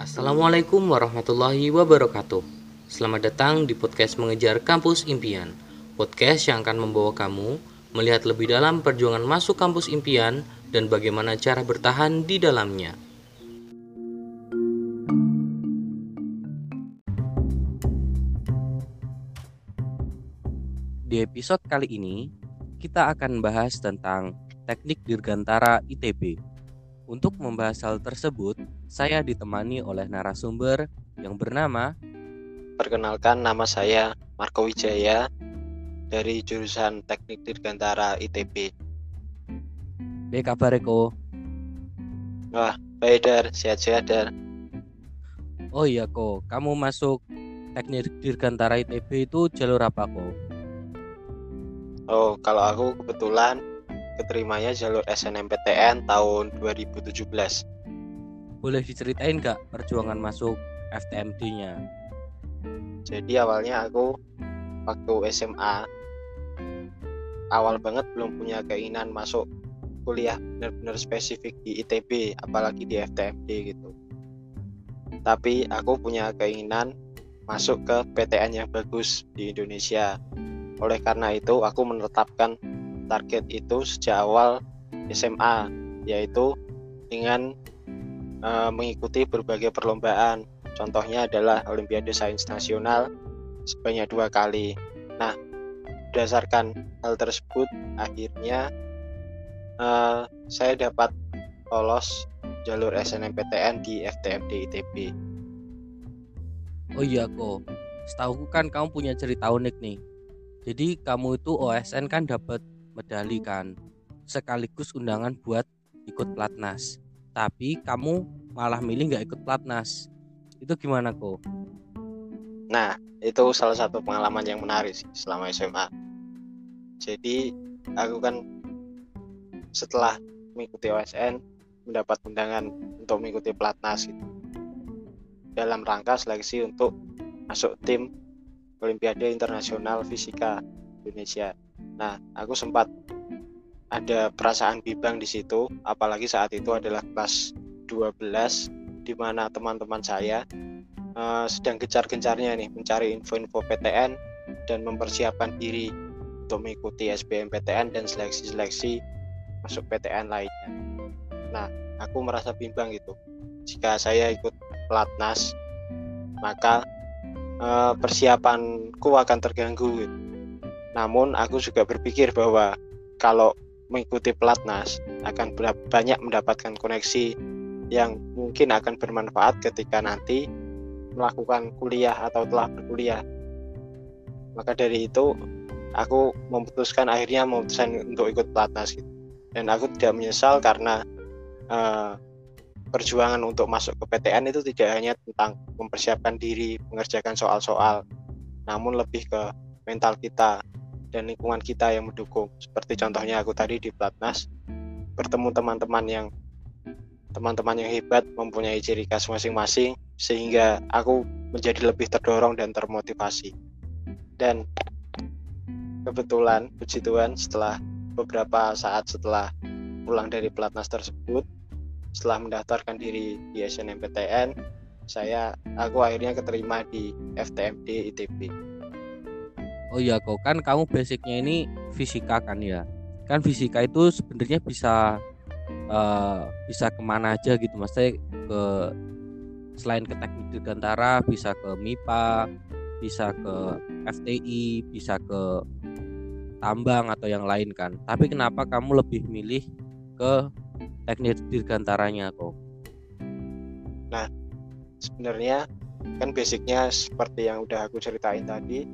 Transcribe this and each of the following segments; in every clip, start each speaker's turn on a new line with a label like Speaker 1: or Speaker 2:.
Speaker 1: Assalamualaikum warahmatullahi wabarakatuh. Selamat datang di podcast Mengejar Kampus Impian. Podcast yang akan membawa kamu melihat lebih dalam perjuangan masuk kampus impian dan bagaimana cara bertahan di dalamnya. Di episode kali ini, kita akan bahas tentang teknik dirgantara ITB. Untuk membahas hal tersebut, saya ditemani oleh narasumber yang bernama
Speaker 2: Perkenalkan nama saya Marco Wijaya dari jurusan Teknik Dirgantara ITB.
Speaker 1: Baik kabar Eko?
Speaker 2: Wah, baik Dar, sehat-sehat Dar.
Speaker 1: Oh iya kok, kamu masuk Teknik Dirgantara ITB itu jalur apa kok?
Speaker 2: Oh, kalau aku kebetulan keterimanya jalur SNMPTN tahun 2017.
Speaker 1: Boleh diceritain nggak perjuangan masuk FTMD-nya?
Speaker 2: Jadi awalnya aku waktu SMA awal banget belum punya keinginan masuk kuliah benar-benar spesifik di ITB apalagi di FTMD gitu. Tapi aku punya keinginan masuk ke PTN yang bagus di Indonesia oleh karena itu, aku menetapkan target itu sejak awal SMA, yaitu dengan uh, mengikuti berbagai perlombaan. Contohnya adalah Olimpiade Sains Nasional sebanyak dua kali. Nah, berdasarkan hal tersebut, akhirnya uh, saya dapat lolos jalur SNMPTN di FTMD ITB.
Speaker 1: Oh iya kok, setahu kan kamu punya cerita unik nih jadi kamu itu OSN kan dapat medali kan sekaligus undangan buat ikut platnas. Tapi kamu malah milih nggak ikut platnas. Itu gimana kok
Speaker 2: nah itu salah satu pengalaman yang menarik sih selama SMA jadi aku kan setelah mengikuti OSN mendapat undangan untuk mengikuti platnas gitu. Dalam rangka seleksi untuk masuk tim Olimpiade Internasional Fisika Indonesia. Nah, aku sempat ada perasaan bimbang di situ, apalagi saat itu adalah kelas 12 di mana teman-teman saya uh, sedang gencar-gencarnya nih mencari info-info PTN dan mempersiapkan diri untuk mengikuti SBMPTN dan seleksi-seleksi masuk PTN lainnya. Nah, aku merasa bimbang gitu. Jika saya ikut pelatnas, maka uh, persiapanku akan terganggu. Namun aku juga berpikir bahwa kalau mengikuti pelatnas akan banyak mendapatkan koneksi yang mungkin akan bermanfaat ketika nanti melakukan kuliah atau telah berkuliah. Maka dari itu aku memutuskan akhirnya memutuskan untuk ikut pelatnas gitu. Dan aku tidak menyesal karena uh, perjuangan untuk masuk ke PTN itu tidak hanya tentang mempersiapkan diri mengerjakan soal-soal namun lebih ke mental kita dan lingkungan kita yang mendukung. Seperti contohnya aku tadi di Platnas bertemu teman-teman yang teman-teman yang hebat mempunyai ciri khas masing-masing sehingga aku menjadi lebih terdorong dan termotivasi. Dan kebetulan puji Tuhan setelah beberapa saat setelah pulang dari pelatnas tersebut setelah mendaftarkan diri di SNMPTN saya aku akhirnya keterima di FTMD ITB
Speaker 1: oh iya kok. Kan kamu basicnya ini fisika kan ya? Kan fisika itu sebenarnya bisa uh, bisa ke mana aja gitu. Maksudnya ke selain ke teknik dirgantara bisa ke MIPA bisa ke FTI bisa ke tambang atau yang lain kan. Tapi kenapa kamu lebih milih ke teknik dirgantaranya kok?
Speaker 2: Nah sebenarnya kan basicnya seperti yang udah aku ceritain tadi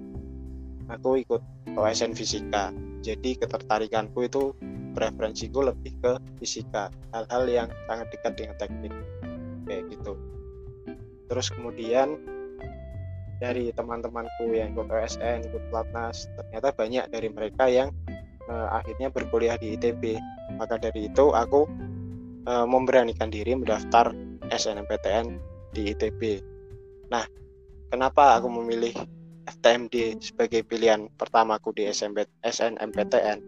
Speaker 2: aku ikut OSN fisika. Jadi ketertarikanku itu preferensiku lebih ke fisika hal-hal yang sangat dekat dengan teknik. Kayak gitu. Terus kemudian dari teman-temanku yang ikut OSN ikut platnas ternyata banyak dari mereka yang uh, akhirnya berkuliah di ITB maka dari itu aku uh, memberanikan diri mendaftar SNMPTN di ITB. Nah, kenapa aku memilih FTMD sebagai pilihan pertamaku di SMP, SNMPTN?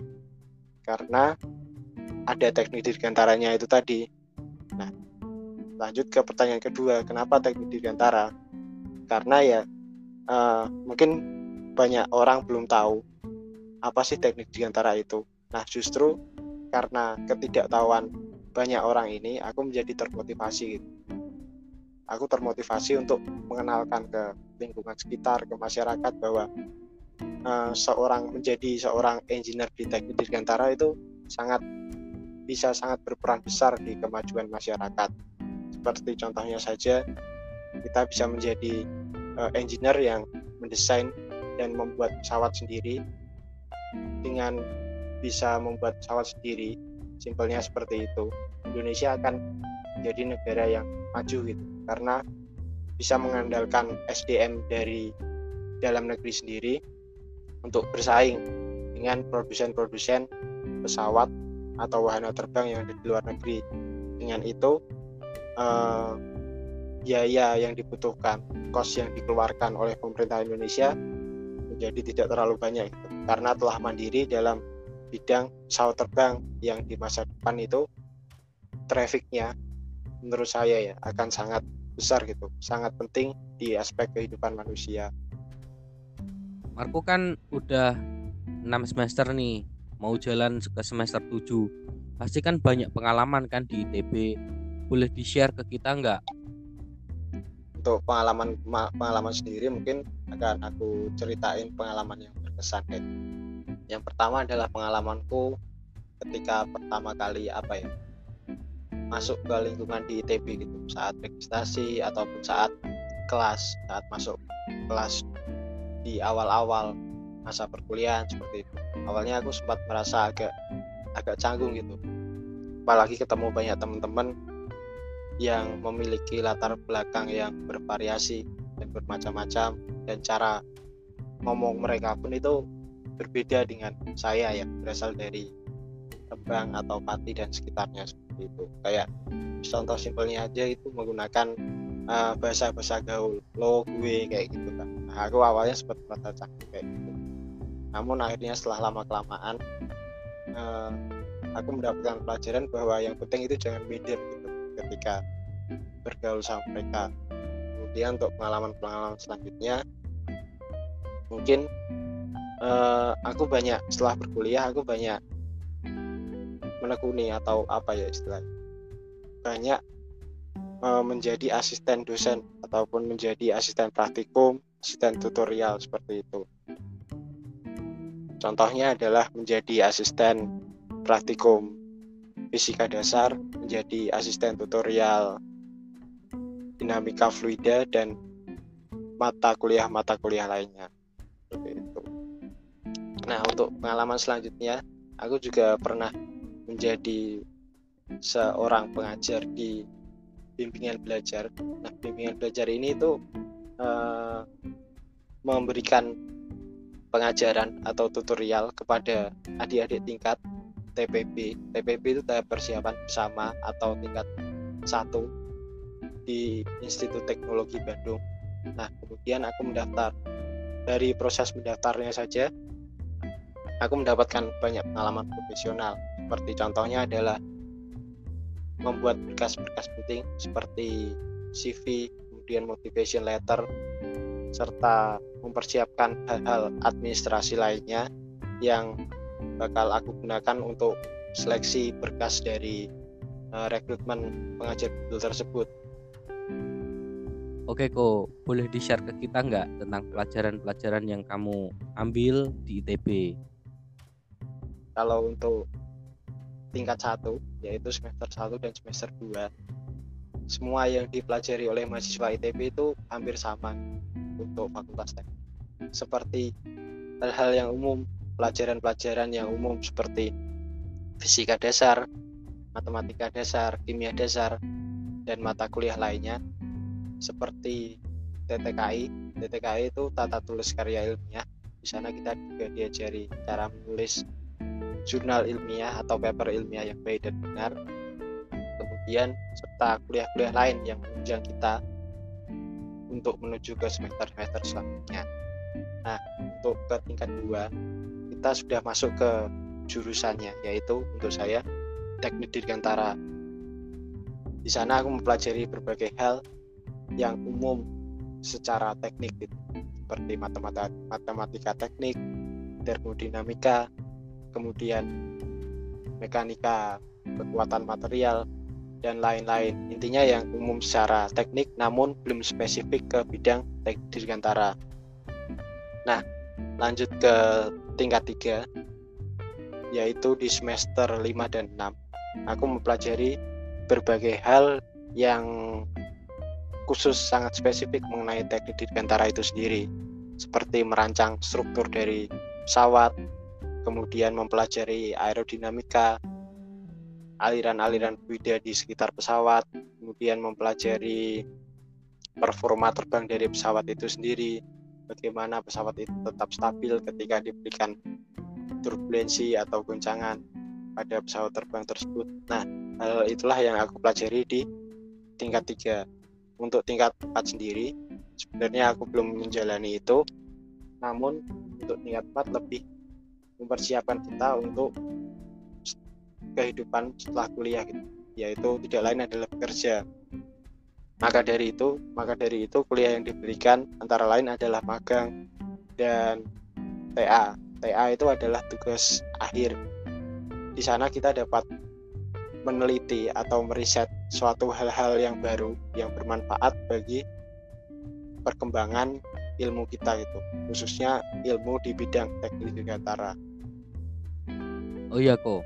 Speaker 2: Karena ada teknik dirgantaranya itu tadi. Nah lanjut ke pertanyaan kedua kenapa teknik dirgantara? Karena ya uh, mungkin banyak orang belum tahu apa sih teknik dirgantara itu. Nah justru karena ketidaktahuan banyak orang ini aku menjadi termotivasi. Aku termotivasi untuk mengenalkan ke lingkungan sekitar ke masyarakat bahwa uh, seorang menjadi seorang engineer di teknik dirgantara itu sangat bisa sangat berperan besar di kemajuan masyarakat. Seperti contohnya saja, kita bisa menjadi uh, engineer yang mendesain dan membuat pesawat sendiri dengan bisa membuat pesawat sendiri. Simpelnya seperti itu. Indonesia akan menjadi negara yang maju gitu karena bisa mengandalkan SDM dari dalam negeri sendiri untuk bersaing dengan produsen-produsen pesawat atau wahana terbang yang ada di luar negeri. Dengan itu, eh, biaya yang dibutuhkan, kos yang dikeluarkan oleh pemerintah Indonesia menjadi tidak terlalu banyak itu. Karena telah mandiri dalam bidang pesawat terbang yang di masa depan itu trafficnya menurut saya ya akan sangat besar gitu, sangat penting di aspek kehidupan manusia.
Speaker 1: Marco kan udah 6 semester nih mau jalan ke semester 7 pasti kan banyak pengalaman kan di ITB boleh di share ke kita nggak?
Speaker 2: Untuk pengalaman pengalaman sendiri mungkin akan aku ceritain pengalaman yang berkesan yang pertama adalah pengalamanku ketika pertama kali apa ya masuk ke lingkungan di ITB gitu. Saat registrasi ataupun saat kelas saat masuk kelas di awal-awal masa perkuliahan seperti itu. Awalnya aku sempat merasa agak agak canggung gitu. Apalagi ketemu banyak teman-teman yang memiliki latar belakang yang bervariasi dan bermacam-macam dan cara ngomong mereka pun itu berbeda dengan saya yang berasal dari Rembang atau Pati dan sekitarnya seperti itu kayak contoh simpelnya aja itu menggunakan uh, bahasa-bahasa gaul. Lo gue kayak gitu kan nah, aku awalnya sempat merasa canggung kayak gitu. Namun akhirnya setelah lama kelamaan uh, aku mendapatkan pelajaran bahwa yang penting itu jangan minder gitu ketika bergaul sama mereka. Kemudian untuk pengalaman-pengalaman selanjutnya mungkin uh, aku banyak setelah berkuliah aku banyak menekuni atau apa ya istilahnya banyak uh, menjadi asisten dosen ataupun menjadi asisten praktikum asisten tutorial seperti itu Contohnya adalah menjadi asisten praktikum fisika dasar, menjadi asisten tutorial dinamika fluida dan mata kuliah-mata kuliah lainnya. Seperti itu. Nah, untuk pengalaman selanjutnya, aku juga pernah menjadi seorang pengajar di bimbingan belajar. Nah, bimbingan belajar ini itu uh, memberikan pengajaran atau tutorial kepada adik-adik tingkat TPB. TPB itu tahap persiapan bersama atau tingkat satu di Institut Teknologi Bandung. Nah, kemudian aku mendaftar. Dari proses mendaftarnya saja, aku mendapatkan banyak pengalaman profesional. Seperti contohnya adalah membuat berkas-berkas penting seperti CV, kemudian motivation letter, serta mempersiapkan hal-hal administrasi lainnya yang bakal aku gunakan untuk seleksi berkas dari uh, rekrutmen pengajar Google tersebut.
Speaker 1: Oke kok, boleh di-share ke kita nggak tentang pelajaran-pelajaran yang kamu ambil di ITB?
Speaker 2: Kalau untuk tingkat satu, yaitu semester 1 dan semester 2, semua yang dipelajari oleh mahasiswa ITB itu hampir sama untuk fakultas teknik. Seperti hal-hal yang umum pelajaran-pelajaran yang umum seperti fisika dasar matematika dasar kimia dasar dan mata kuliah lainnya seperti TTKI TTKI itu tata tulis karya ilmiah. Di sana kita juga diajari cara menulis jurnal ilmiah atau paper ilmiah yang baik dan benar kemudian serta kuliah-kuliah lain yang menunjang kita untuk menuju ke semester-semester selanjutnya. Nah, untuk ke tingkat dua kita sudah masuk ke jurusannya, yaitu untuk saya teknik dirgantara di sana aku mempelajari berbagai hal yang umum secara teknik gitu. seperti matematika, matematika teknik, termodinamika, kemudian mekanika kekuatan material dan lain-lain. Intinya yang umum secara teknik namun belum spesifik ke bidang teknik dirgantara. Nah, lanjut ke tingkat 3 yaitu di semester 5 dan 6. Aku mempelajari berbagai hal yang khusus sangat spesifik mengenai teknik dirgantara itu sendiri seperti merancang struktur dari pesawat kemudian mempelajari aerodinamika aliran-aliran fluida di sekitar pesawat kemudian mempelajari performa terbang dari pesawat itu sendiri bagaimana pesawat itu tetap stabil ketika diberikan turbulensi atau goncangan pada pesawat terbang tersebut. Nah, hal itulah yang aku pelajari di tingkat 3 untuk tingkat 4 sendiri sebenarnya aku belum menjalani itu namun untuk tingkat 4 lebih mempersiapkan kita untuk kehidupan setelah kuliah gitu. Yaitu tidak lain adalah bekerja. Maka dari itu maka dari itu kuliah yang diberikan antara lain adalah magang dan TA TA itu adalah tugas akhir. Di sana kita dapat meneliti atau meriset suatu hal-hal yang baru yang bermanfaat bagi perkembangan ilmu kita itu khususnya ilmu di bidang teknik dirgantara.
Speaker 1: Oh iya kok,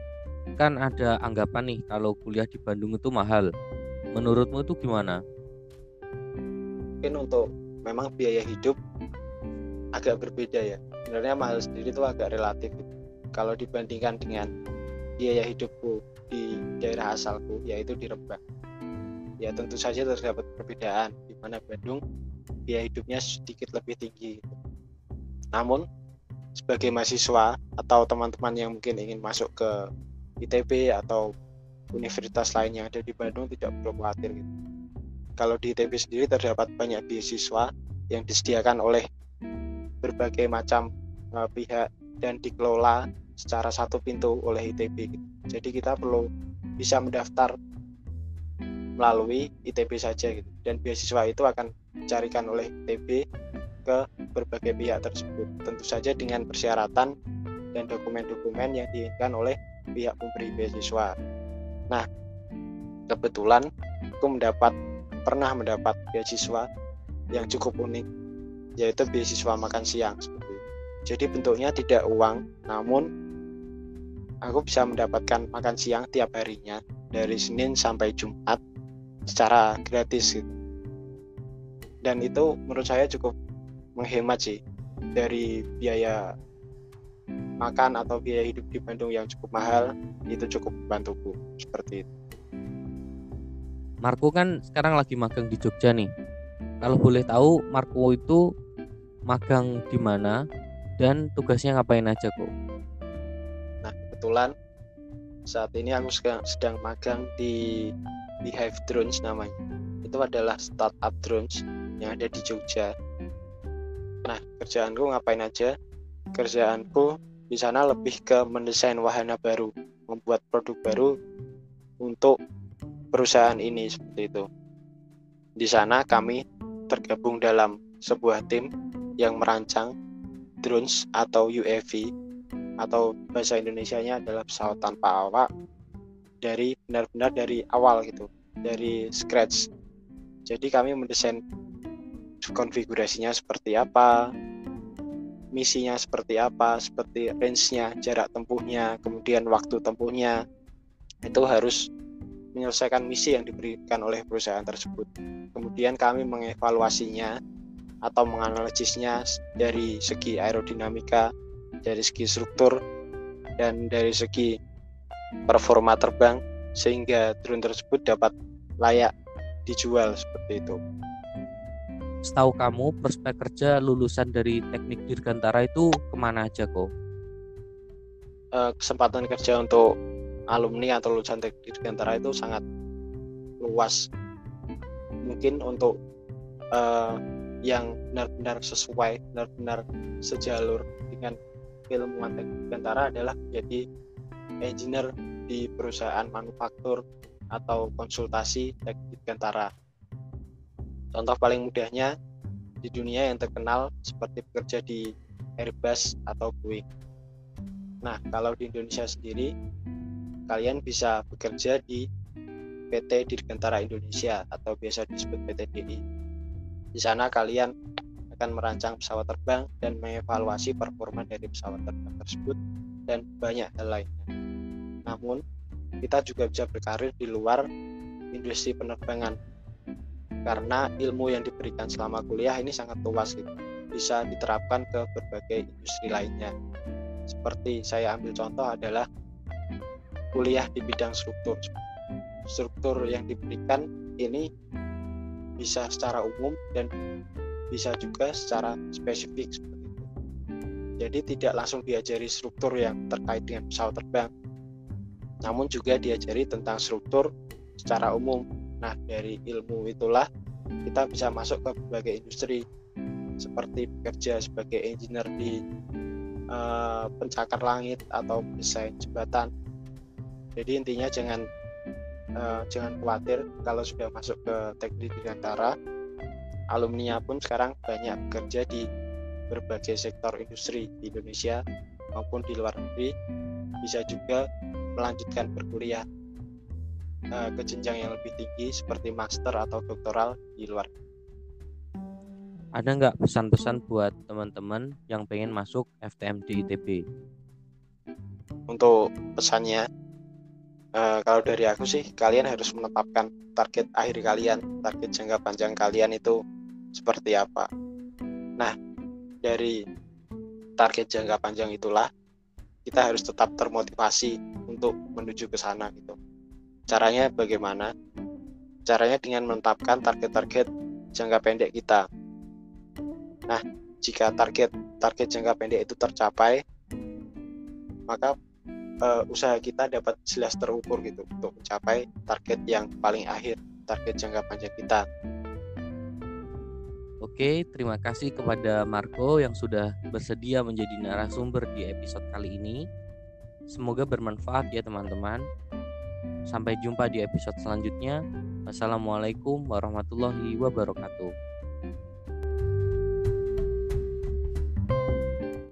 Speaker 1: kan ada anggapan nih kalau kuliah di Bandung itu mahal. Menurutmu itu gimana?
Speaker 2: Mungkin untuk memang biaya hidup agak berbeda ya. Sebenarnya mahal sendiri itu agak relatif. Kalau dibandingkan dengan biaya hidupku di daerah asalku yaitu di Rembang. Ya tentu saja terdapat perbedaan di mana Bandung biaya hidupnya sedikit lebih tinggi. Namun sebagai mahasiswa atau teman-teman yang mungkin ingin masuk ke ITB atau universitas lain yang ada di Bandung tidak perlu khawatir gitu. Kalau di ITB sendiri terdapat banyak beasiswa yang disediakan oleh berbagai macam uh, pihak dan dikelola secara satu pintu oleh ITB. Gitu. Jadi kita perlu bisa mendaftar melalui ITB saja gitu. Dan beasiswa itu akan dicarikan oleh ITB ke berbagai pihak tersebut. Tentu saja dengan persyaratan dan dokumen-dokumen yang diinginkan oleh pihak pemberi beasiswa. Nah, kebetulan aku mendapat pernah mendapat beasiswa yang cukup unik yaitu beasiswa makan siang seperti. Jadi bentuknya tidak uang, namun aku bisa mendapatkan makan siang tiap harinya dari Senin sampai Jumat secara gratis gitu. Dan itu menurut saya cukup menghemat sih dari biaya makan atau biaya hidup di Bandung yang cukup mahal itu cukup membantuku seperti itu.
Speaker 1: Marco kan sekarang lagi magang di Jogja nih. Kalau boleh tahu Marco itu magang di mana dan tugasnya ngapain aja kok?
Speaker 2: kebetulan saat ini aku sedang, magang di Beehive Drones namanya. Itu adalah startup drones yang ada di Jogja. Nah, kerjaanku ngapain aja? Kerjaanku di sana lebih ke mendesain wahana baru, membuat produk baru untuk perusahaan ini seperti itu. Di sana kami tergabung dalam sebuah tim yang merancang drones atau UAV atau bahasa Indonesia-nya adalah pesawat tanpa awak dari benar-benar dari awal gitu dari scratch jadi kami mendesain konfigurasinya seperti apa misinya seperti apa seperti range-nya jarak tempuhnya kemudian waktu tempuhnya itu harus menyelesaikan misi yang diberikan oleh perusahaan tersebut kemudian kami mengevaluasinya atau menganalisisnya dari segi aerodinamika dari segi struktur dan dari segi performa terbang sehingga drone tersebut dapat layak dijual seperti itu.
Speaker 1: Setahu kamu prospek kerja lulusan dari teknik dirgantara itu ke mana aja kok?
Speaker 2: Eh, kesempatan kerja untuk alumni atau lulusan teknik dirgantara itu sangat luas. Mungkin untuk uh, yang benar-benar sesuai, benar-benar sejalur dengan ilmuwan teknik antara adalah menjadi engineer di perusahaan manufaktur atau konsultasi teknik Gantara. Contoh paling mudahnya di dunia yang terkenal seperti bekerja di Airbus atau Boeing. Nah, kalau di Indonesia sendiri, kalian bisa bekerja di PT Dirgantara Indonesia atau biasa disebut PT DI. Di sana kalian akan merancang pesawat terbang dan mengevaluasi performa dari pesawat terbang tersebut dan banyak hal lainnya. Namun, kita juga bisa berkarir di luar industri penerbangan karena ilmu yang diberikan selama kuliah ini sangat luas gitu bisa diterapkan ke berbagai industri lainnya seperti saya ambil contoh adalah kuliah di bidang struktur struktur yang diberikan ini bisa secara umum dan bisa juga secara spesifik. Jadi tidak langsung diajari struktur yang terkait dengan pesawat terbang, namun juga diajari tentang struktur secara umum. Nah, dari ilmu itulah kita bisa masuk ke berbagai industri seperti bekerja sebagai engineer di uh, pencakar langit atau desain jembatan. Jadi intinya jangan uh, jangan khawatir kalau sudah masuk ke teknik Dirgantara. Alumni pun sekarang banyak bekerja di berbagai sektor industri di Indonesia maupun di luar negeri bisa juga melanjutkan berkuliah uh, ke jenjang yang lebih tinggi seperti master atau doktoral di luar.
Speaker 1: Ada nggak pesan-pesan buat teman-teman yang pengen masuk FTM di ITB?
Speaker 2: Untuk pesannya, uh, kalau dari aku sih kalian harus menetapkan target akhir kalian, target jangka panjang kalian itu seperti apa. Nah, dari target jangka panjang itulah kita harus tetap termotivasi untuk menuju ke sana gitu. Caranya bagaimana? Caranya dengan menetapkan target-target jangka pendek kita. Nah, jika target target jangka pendek itu tercapai, maka uh, usaha kita dapat jelas terukur gitu untuk mencapai target yang paling akhir, target jangka panjang kita.
Speaker 1: Oke, terima kasih kepada Marco yang sudah bersedia menjadi narasumber di episode kali ini. Semoga bermanfaat ya teman-teman. Sampai jumpa di episode selanjutnya. Wassalamualaikum warahmatullahi wabarakatuh.